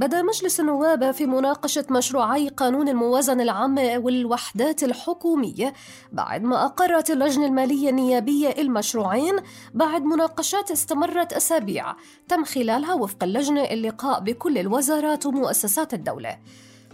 بدا مجلس النواب في مناقشة مشروعي قانون الموازنة العامة والوحدات الحكومية بعد ما أقرت اللجنة المالية النيابية المشروعين بعد مناقشات استمرت أسابيع تم خلالها وفق اللجنة اللقاء بكل الوزارات ومؤسسات الدولة.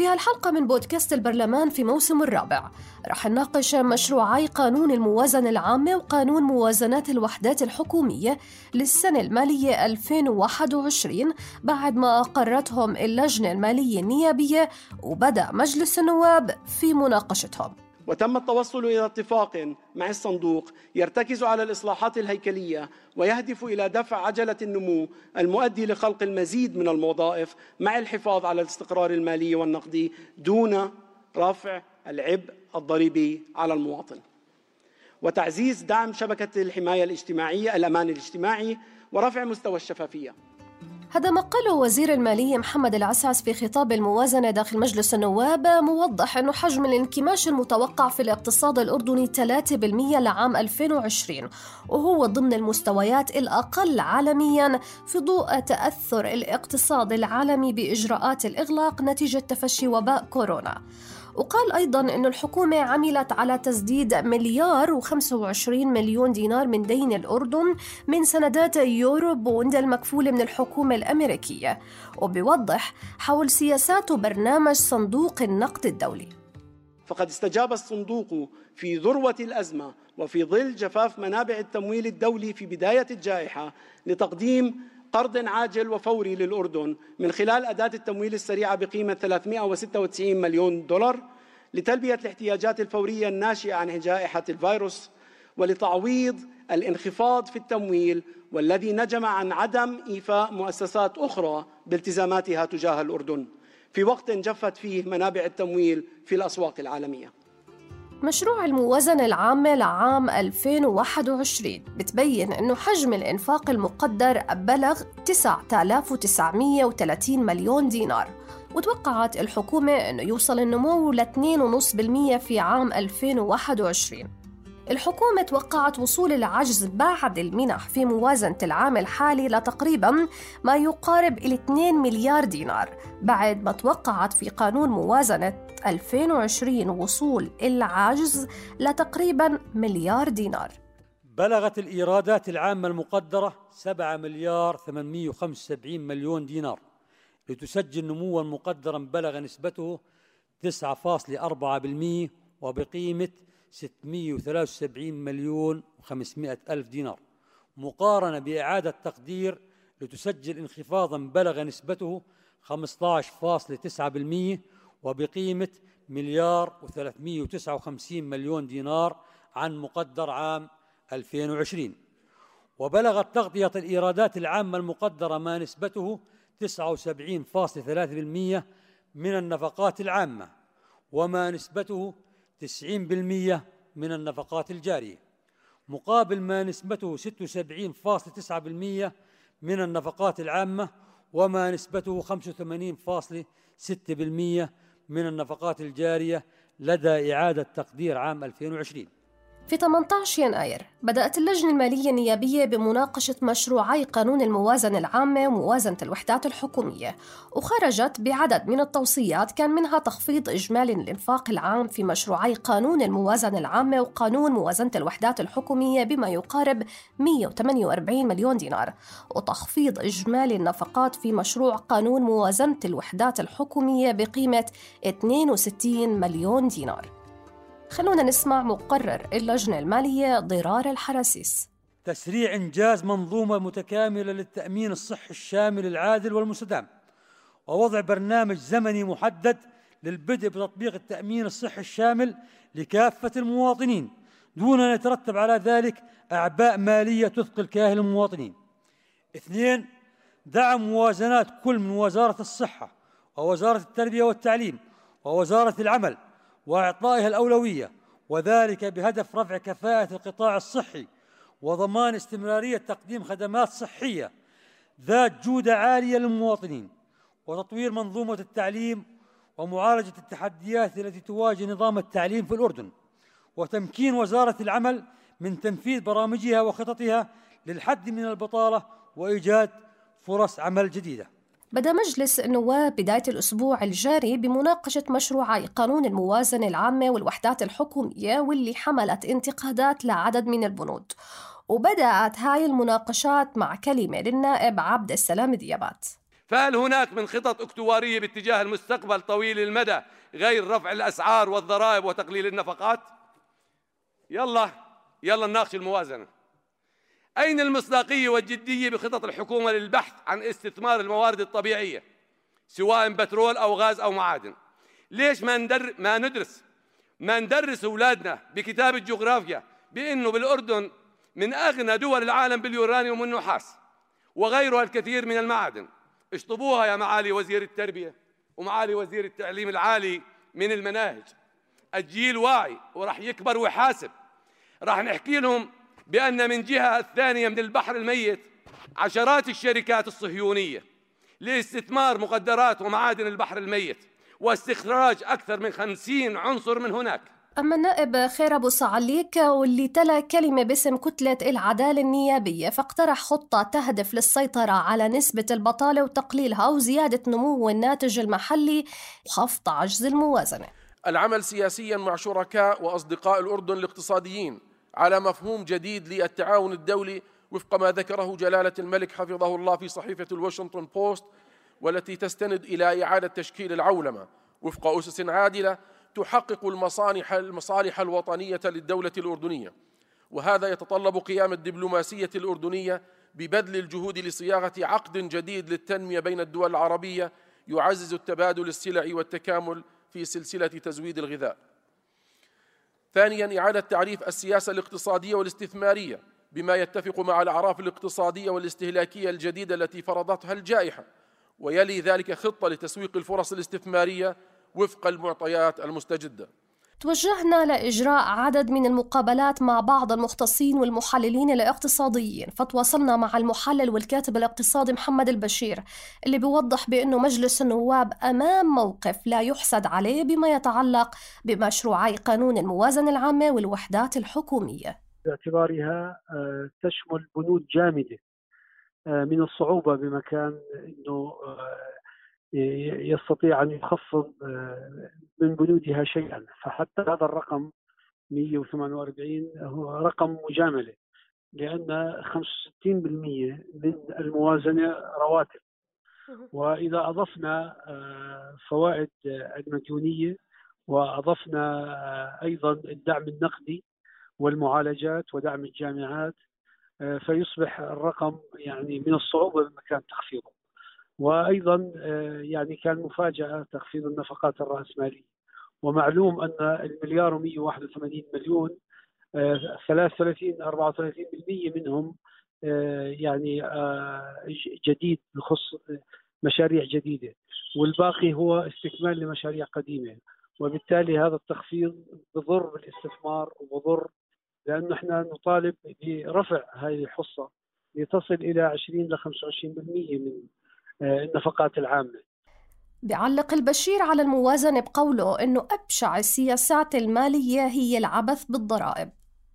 في هالحلقة من بودكاست البرلمان في موسم الرابع. رح نناقش مشروعي قانون الموازنة العامة وقانون موازنات الوحدات الحكومية للسنة المالية 2021 بعد ما أقرتهم اللجنة المالية النيابية وبدأ مجلس النواب في مناقشتهم. وتم التوصل إلى اتفاق مع الصندوق يرتكز على الإصلاحات الهيكلية ويهدف إلى دفع عجلة النمو المؤدي لخلق المزيد من الوظائف مع الحفاظ على الاستقرار المالي والنقدي دون رفع العبء الضريبي على المواطن. وتعزيز دعم شبكة الحماية الاجتماعية الأمان الاجتماعي ورفع مستوى الشفافية. هذا ما قاله وزير المالية محمد العسعس في خطاب الموازنة داخل مجلس النواب موضح أنه حجم الانكماش المتوقع في الاقتصاد الأردني 3% لعام 2020 وهو ضمن المستويات الأقل عالميا في ضوء تأثر الاقتصاد العالمي بإجراءات الإغلاق نتيجة تفشي وباء كورونا. وقال أيضا أن الحكومة عملت على تسديد مليار و25 مليون دينار من دين الأردن من سندات يورو بوند المكفولة من الحكومة الأمريكية وبيوضح حول سياسات وبرنامج صندوق النقد الدولي. فقد استجاب الصندوق في ذروة الأزمة وفي ظل جفاف منابع التمويل الدولي في بداية الجائحة لتقديم قرض عاجل وفوري للأردن من خلال أداة التمويل السريعة بقيمة 396 مليون دولار لتلبية الاحتياجات الفورية الناشئة عن جائحة الفيروس ولتعويض الانخفاض في التمويل والذي نجم عن عدم إيفاء مؤسسات أخرى بالتزاماتها تجاه الأردن في وقت جفت فيه منابع التمويل في الأسواق العالمية. مشروع الموازنة العامة لعام 2021 بتبين أنه حجم الإنفاق المقدر بلغ 9930 مليون دينار. وتوقعت الحكومة أنه يوصل النمو ل 2.5% في عام 2021 الحكومة توقعت وصول العجز بعد المنح في موازنة العام الحالي لتقريبا ما يقارب ال 2 مليار دينار بعد ما توقعت في قانون موازنة 2020 وصول العجز لتقريبا مليار دينار. بلغت الإيرادات العامة المقدرة 7 مليار 875 مليون دينار لتسجل نموا مقدرا بلغ نسبته 9.4% وبقيمة 673 مليون و500 ألف دينار. مقارنة بإعادة تقدير لتسجل انخفاضا بلغ نسبته 15.9% وبقيمة مليار و359 مليون دينار عن مقدر عام 2020 وبلغت تغطية الإيرادات العامة المقدرة ما نسبته 79.3% من النفقات العامة وما نسبته 90% من النفقات الجارية مقابل ما نسبته 76.9% من النفقات العامة وما نسبته 85.6% من النفقات الجارية لدى إعادة تقدير عام 2020 في 18 يناير بدأت اللجنة المالية النيابية بمناقشة مشروعي قانون الموازنة العامة وموازنة الوحدات الحكومية وخرجت بعدد من التوصيات كان منها تخفيض إجمالي الإنفاق العام في مشروعي قانون الموازنة العامة وقانون موازنة الوحدات الحكومية بما يقارب 148 مليون دينار وتخفيض إجمالي النفقات في مشروع قانون موازنة الوحدات الحكومية بقيمة 62 مليون دينار. خلونا نسمع مقرر اللجنة المالية ضرار الحراسيس. تسريع إنجاز منظومة متكاملة للتأمين الصحي الشامل العادل والمستدام ووضع برنامج زمني محدد للبدء بتطبيق التأمين الصحي الشامل لكافة المواطنين دون أن يترتب على ذلك أعباء مالية تثقل كاهل المواطنين. اثنين دعم موازنات كل من وزارة الصحة ووزارة التربية والتعليم ووزارة العمل وإعطائها الأولوية وذلك بهدف رفع كفاءة القطاع الصحي وضمان استمرارية تقديم خدمات صحية ذات جودة عالية للمواطنين وتطوير منظومة التعليم ومعالجة التحديات التي تواجه نظام التعليم في الأردن وتمكين وزارة العمل من تنفيذ برامجها وخططها للحد من البطالة وإيجاد فرص عمل جديدة. بدأ مجلس النواب بداية الأسبوع الجاري بمناقشة مشروعي قانون الموازنة العامة والوحدات الحكومية واللي حملت انتقادات لعدد من البنود. وبدأت هاي المناقشات مع كلمة للنائب عبد السلام ديابات. فهل هناك من خطط أكتوارية باتجاه المستقبل طويل المدى غير رفع الأسعار والضرائب وتقليل النفقات؟ يلا يلا نناقش الموازنة. أين المصداقية والجدية بخطط الحكومة للبحث عن استثمار الموارد الطبيعية؟ سواء بترول أو غاز أو معادن. ليش ما ندر ما ندرس ما ندرس أولادنا بكتاب الجغرافيا بأنه بالأردن من أغنى دول العالم باليورانيوم والنحاس وغيرها الكثير من المعادن. اشطبوها يا معالي وزير التربية ومعالي وزير التعليم العالي من المناهج. الجيل واعي وراح يكبر ويحاسب. راح نحكي لهم بأن من جهة الثانية من البحر الميت عشرات الشركات الصهيونية لاستثمار مقدرات ومعادن البحر الميت واستخراج أكثر من خمسين عنصر من هناك. أما النائب خير أبو صعليك واللي تلا كلمة باسم كتلة العدالة النيابية فاقترح خطة تهدف للسيطرة على نسبة البطالة وتقليلها وزيادة نمو الناتج المحلي وخفض عجز الموازنة. العمل سياسيا مع شركاء وأصدقاء الأردن الاقتصاديين على مفهوم جديد للتعاون الدولي وفق ما ذكره جلالة الملك حفظه الله في صحيفة الواشنطن بوست والتي تستند إلى إعادة تشكيل العولمة وفق أسس عادلة تحقق المصالح المصالح الوطنية للدولة الأردنية. وهذا يتطلب قيام الدبلوماسية الأردنية ببذل الجهود لصياغة عقد جديد للتنمية بين الدول العربية يعزز التبادل السلعي والتكامل في سلسلة تزويد الغذاء. ثانيا إعادة تعريف السياسة الاقتصادية والاستثمارية بما يتفق مع الأعراف الاقتصادية والاستهلاكية الجديدة التي فرضتها الجائحة ويلي ذلك خطة لتسويق الفرص الاستثمارية وفق المعطيات المستجدة. توجهنا لإجراء عدد من المقابلات مع بعض المختصين والمحللين الاقتصاديين فتواصلنا مع المحلل والكاتب الاقتصادي محمد البشير اللي بيوضح بأنه مجلس النواب أمام موقف لا يحسد عليه بما يتعلق بمشروعي قانون الموازنة العامة والوحدات الحكومية. باعتبارها آه، تشمل بنود جامدة آه، من الصعوبة بمكان أنه آه، يستطيع أن يخفض آه، من بنودها شيئا. فحتى هذا الرقم 148 هو رقم مجاملة لأن 65% من الموازنة رواتب. وإذا أضفنا آه، فوائد المديونية وأضفنا آه، أيضا الدعم النقدي والمعالجات ودعم الجامعات فيصبح الرقم يعني من الصعوبة بمكان تخفيضه. وأيضا آه، يعني كان مفاجأة تخفيض النفقات الرأسمالية. ومعلوم أن المليار و181 مليون 33 آه، 34% منهم آه، يعني جديد بخص مشاريع جديدة. والباقي هو استكمال لمشاريع قديمة. وبالتالي هذا التخفيض بضر بالاستثمار وبضر لأنه إحنا نطالب برفع هذه الحصة لتصل إلى 20 ل 25% من النفقات العامة. بيعلق البشير على الموازنة بقوله أنه أبشع السياسات المالية هي العبث بالضرائب.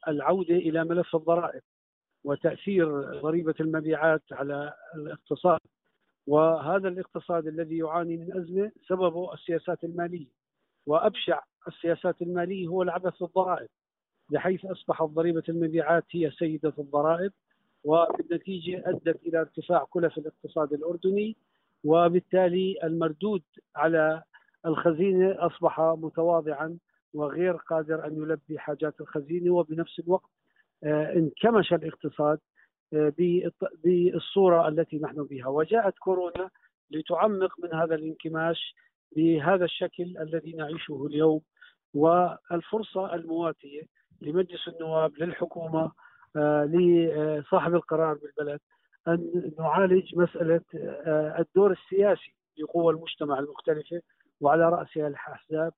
العودة إلى ملف الضرائب وتأثير ضريبة المبيعات على الاقتصاد. وهذا الاقتصاد الذي يعاني من أزمة سببه السياسات المالية. وأبشع السياسات المالية هو العبث بالضرائب بحيث أصبحت ضريبة المبيعات هي سيدة الضرائب. وبالنتيجة أدت إلى ارتفاع كلف الاقتصاد الأردني وبالتالي المردود على الخزينة أصبح متواضعا وغير قادر أن يلبي حاجات الخزينة. وبنفس الوقت آه، انكمش الاقتصاد آه، بالصورة التي نحن بها. وجاءت كورونا لتعمق من هذا الانكماش بهذا الشكل الذي نعيشه اليوم. والفرصة المواتية لمجلس النواب للحكومة آه، لصاحب القرار بالبلد أن نعالج مسألة آه، الدور السياسي لقوى المجتمع المختلفة وعلى رأسها الأحزاب.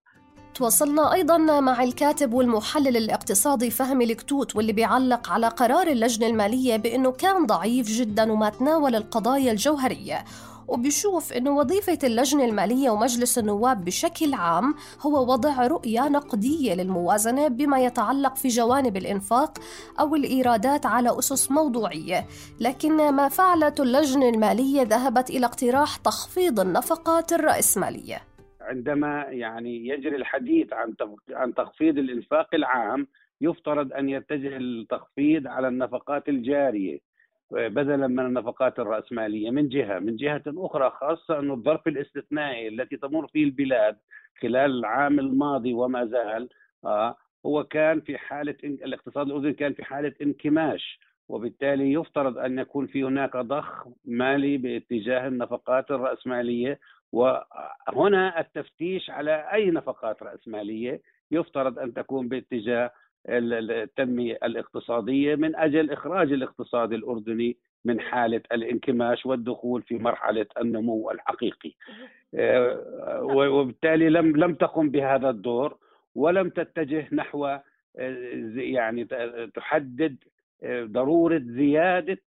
تواصلنا أيضا مع الكاتب والمحلل الاقتصادي فهمي الكتوت واللي بيعلق على قرار اللجنة المالية بأنه كان ضعيف جدا وما تناول القضايا الجوهرية. وبيشوف أنه وظيفة اللجنة المالية ومجلس النواب بشكل عام هو وضع رؤية نقدية للموازنة بما يتعلق في جوانب الإنفاق أو الإيرادات على أسس موضوعية. لكن ما فعلته اللجنة المالية ذهبت إلى اقتراح تخفيض النفقات الرأسمالية. عندما يعني يجري الحديث عن عن تخفيض الإنفاق العام يفترض أن يتجه التخفيض على النفقات الجارية. بدلا من النفقات الرأسمالية. من جهة من جهة أخرى خاصة أن الظرف الاستثنائي التي تمر فيه البلاد خلال العام الماضي وما زال آه هو كان في حالة الاقتصاد الأردني كان في حالة انكماش وبالتالي يفترض أن يكون في هناك ضخ مالي باتجاه النفقات الرأسمالية. وهنا التفتيش على أي نفقات رأسمالية يفترض أن تكون باتجاه التنمية الاقتصادية من أجل إخراج الاقتصاد الأردني من حالة الانكماش والدخول في مرحلة النمو الحقيقي. آه، وبالتالي لم لم تقم بهذا الدور ولم تتجه نحو آه، يعني تحدد آه، ضرورة زيادة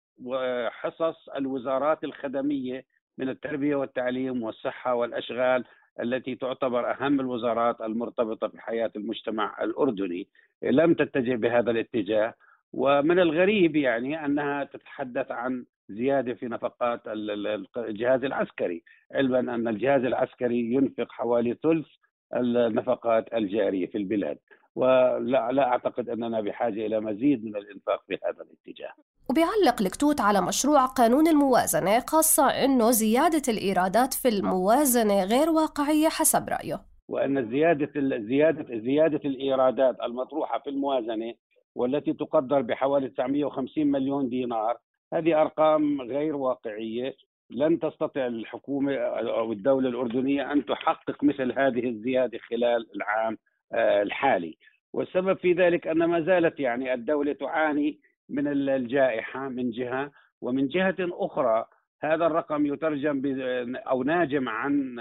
حصص الوزارات الخدمية من التربية والتعليم والصحة والأشغال التي تعتبر أهم الوزارات المرتبطة بحياة المجتمع الأردني. لم تتجه بهذا الاتجاه ومن الغريب يعني أنها تتحدث عن زيادة في نفقات الجهاز العسكري علما أن الجهاز العسكري ينفق حوالي ثلث النفقات الجارية في البلاد ولا لا أعتقد أننا بحاجة إلى مزيد من الإنفاق في هذا الاتجاه. وبيعلق الكتوت على مشروع قانون الموازنة خاصة إنه زيادة الإيرادات في الموازنة غير واقعية حسب رأيه. وأن زيادة زيادة زيادة الإيرادات المطروحة في الموازنة والتي تقدر بحوالي 950 مليون دينار هذه أرقام غير واقعية. لن تستطيع الحكومة أو الدولة الأردنية أن تحقق مثل هذه الزيادة خلال العام آه، الحالي. والسبب في ذلك أن ما زالت يعني الدولة تعاني من الجائحة من جهة ومن جهة أخرى هذا الرقم يترجم أو ناجم عن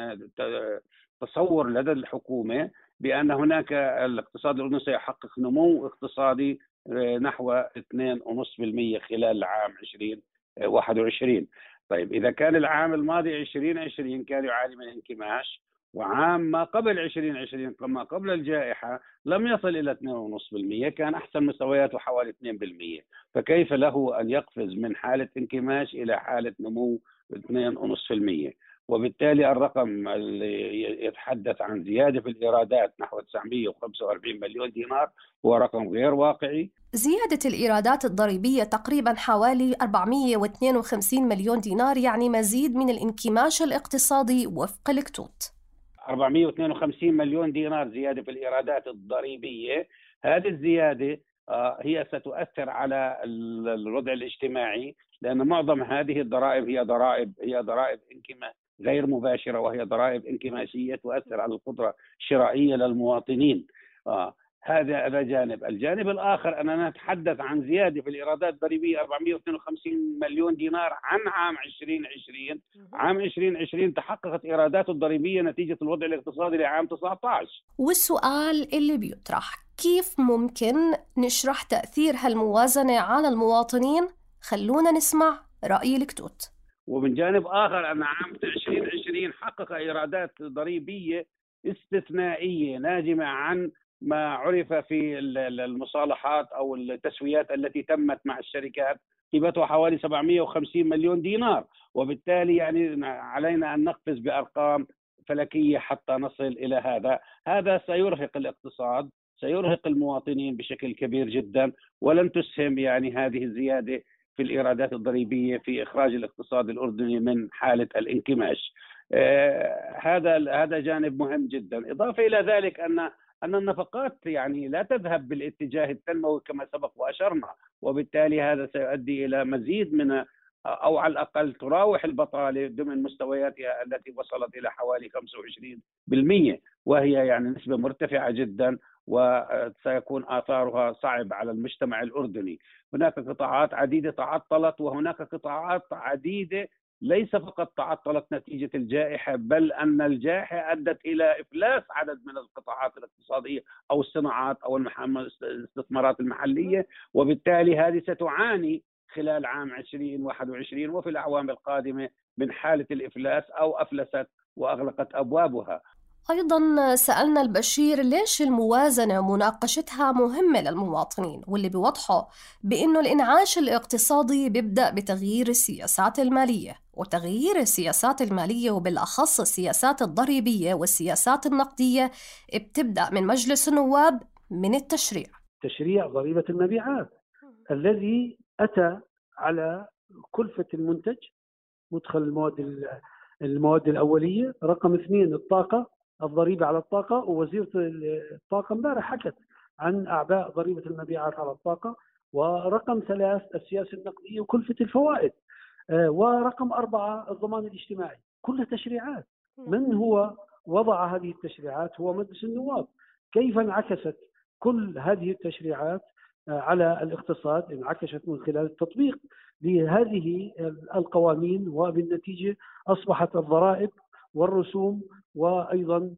تصور لدى الحكومة بأن هناك الاقتصاد الأردني سيحقق نمو اقتصادي آه، نحو 2.5% خلال العام 2021 طيب إذا كان العام الماضي 2020 كان يعاني من انكماش. وعام ما قبل 2020 ما قبل الجائحة لم يصل إلى 2.5% كان أحسن مستوياته حوالي 2% فكيف له أن يقفز من حالة انكماش إلى حالة نمو 2.5% وبالتالي الرقم اللي يتحدث عن زيادة في الإيرادات نحو 945 مليون دينار هو رقم غير واقعي. زيادة الإيرادات الضريبية تقريبا حوالي 452 مليون دينار يعني مزيد من الانكماش الاقتصادي وفق الكتوت. 452 مليون دينار زيادة في الإيرادات الضريبية. هذه الزيادة آه، هي ستؤثر على الوضع الاجتماعي لأن معظم هذه الضرائب هي ضرائب هي ضرائب انكما غير مباشرة وهي ضرائب انكماشية تؤثر على القدرة الشرائية للمواطنين. آه، هذا هذا جانب، الجانب الآخر أننا نتحدث عن زيادة في الإيرادات الضريبية 452 مليون دينار عن عام 2020 عام 2020 تحققت ايراداته الضريبية نتيجة الوضع الاقتصادي لعام 19 والسؤال اللي بيطرح كيف ممكن نشرح تأثير هالموازنة على المواطنين؟ خلونا نسمع رأي الكتوت ومن جانب آخر أن عام 2020 حقق إيرادات ضريبية استثنائية ناجمة عن ما عرف في المصالحات أو التسويات التي تمت مع الشركات قيمتها حوالي 750 مليون دينار. وبالتالي يعني علينا أن نقفز بأرقام فلكية حتى نصل إلى هذا. هذا سيرهق الاقتصاد سيرهق المواطنين بشكل كبير جدا ولن تسهم يعني هذه الزيادة في الإيرادات الضريبية في إخراج الاقتصاد الأردني من حالة الانكماش. آه هذا هذا جانب مهم جدا، إضافة إلى ذلك أن أن النفقات يعني لا تذهب بالاتجاه التنموي كما سبق وأشرنا وبالتالي هذا سيؤدي إلى مزيد من أو على الأقل تراوح البطالة ضمن مستوياتها التي وصلت إلى حوالي 25% وهي يعني نسبة مرتفعة جدا وسيكون آثارها صعب على المجتمع الأردني، هناك قطاعات عديدة تعطلت وهناك قطاعات عديدة ليس فقط تعطلت نتيجة الجائحة بل أن الجائحة أدت إلى إفلاس عدد من القطاعات الاقتصادية أو الصناعات أو الاستثمارات المحلية وبالتالي هذه ستعاني خلال عام 2021 وفي الأعوام القادمة من حالة الإفلاس أو أفلست وأغلقت أبوابها. أيضا سألنا البشير ليش الموازنة مناقشتها مهمة للمواطنين واللي بيوضحوا بأنه الإنعاش الاقتصادي بيبدأ بتغيير السياسات المالية وتغيير السياسات المالية وبالأخص السياسات الضريبية والسياسات النقدية بتبدأ من مجلس النواب من التشريع. تشريع ضريبة المبيعات الذي أتى على كلفة المنتج مدخل المواد المواد الأولية رقم اثنين الطاقة الضريبة على الطاقة ووزيرة الطاقة امبارح حكت عن أعباء ضريبة المبيعات على الطاقة ورقم ثلاث السياسة النقديه وكلفة الفوائد آه، ورقم أربعة الضمان الاجتماعي. كلها تشريعات. من هو وضع هذه التشريعات؟ هو مجلس النواب. كيف انعكست كل هذه التشريعات آه، على الاقتصاد؟ انعكست من خلال التطبيق لهذه القوانين وبالنتيجة أصبحت الضرائب والرسوم وأيضا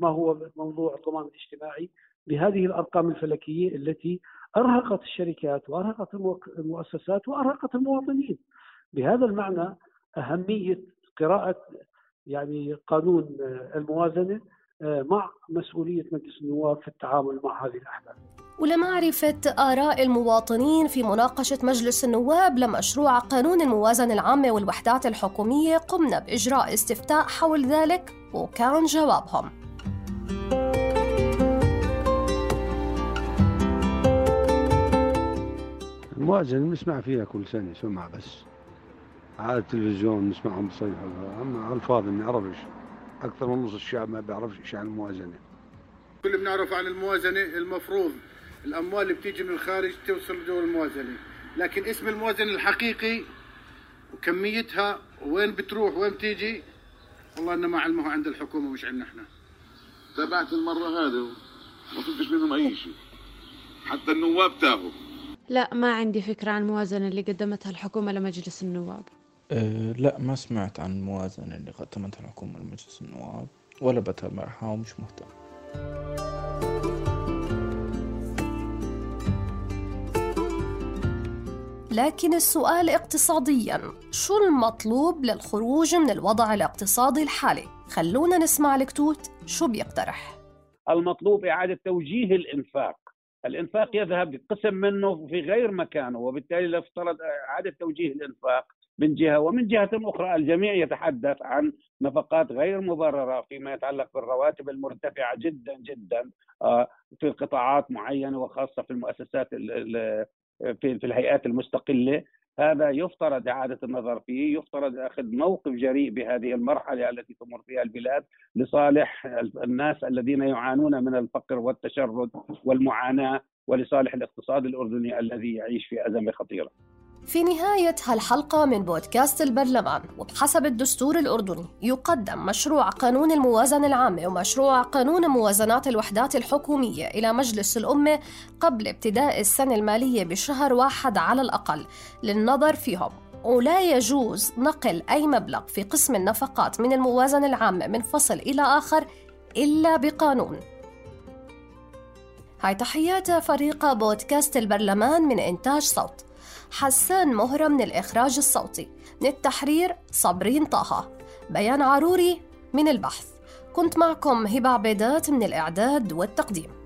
ما هو موضوع الضمان الاجتماعي بهذه الأرقام الفلكية التي أرهقت الشركات وأرهقت المؤسسات وأرهقت المواطنين. بهذا المعنى أهمية قراءة يعني قانون الموازنة مع مسؤولية مجلس النواب في التعامل مع هذه الأحداث. ولمعرفة آراء المواطنين في مناقشة مجلس النواب لمشروع قانون الموازنة العامة والوحدات الحكومية قمنا بإجراء استفتاء حول ذلك وكان جوابهم. الموازنة نسمع فيها كل سنة سمعة بس. على التلفزيون نسمعهم بصيحوا أما ألفاظ ما نعرفش. أكثر من نص الشعب ما بيعرفش إيش عن الموازنة. كل بنعرف عن الموازنة المفروض. الأموال اللي بتيجي من الخارج توصل جوا الموازنة. لكن اسم الموازنة الحقيقي وكميتها وين بتروح وين بتيجي والله إنه ما علمه عند الحكومة مش عندنا إحنا. تابعت المرة هذه ما فهمتش منهم أي شيء. حتى النواب تاهوا. لا ما عندي فكرة عن الموازنة اللي قدمتها الحكومة لمجلس النواب. أه لا ما سمعت عن الموازنة اللي قدمتها الحكومة لمجلس النواب ولا بتابعها ومش مهتم. لكن السؤال اقتصاديا شو المطلوب للخروج من الوضع الاقتصادي الحالي؟ خلونا نسمع الكتوت شو بيقترح. المطلوب إعادة توجيه الإنفاق. الإنفاق يذهب قسم منه في غير مكانه وبالتالي لا افترض إعادة توجيه الإنفاق من جهة ومن جهة أخرى الجميع يتحدث عن نفقات غير مبررة فيما يتعلق بالرواتب المرتفعة جدا جدا آه، في قطاعات معينة وخاصة في المؤسسات في في الهيئات المستقلة هذا يفترض إعادة النظر فيه، يفترض أخذ موقف جريء بهذه المرحلة التي تمر فيها البلاد لصالح الناس الذين يعانون من الفقر والتشرد والمعاناة ولصالح الاقتصاد الأردني الذي يعيش في أزمة خطيرة. في نهاية هالحلقة من بودكاست البرلمان وبحسب الدستور الأردني يقدم مشروع قانون الموازنة العامة ومشروع قانون موازنات الوحدات الحكومية إلى مجلس الأمة قبل ابتداء السنة المالية بشهر واحد على الأقل للنظر فيهم. ولا يجوز نقل أي مبلغ في قسم النفقات من الموازنة العامة من فصل إلى آخر إلا بقانون. هاي تحيات فريق بودكاست البرلمان من إنتاج صوت. حسان مهرة من الإخراج الصوتي. من التحرير صابرين طه. بيان عروري من البحث. كنت معكم هبة عبيدات من الإعداد والتقديم.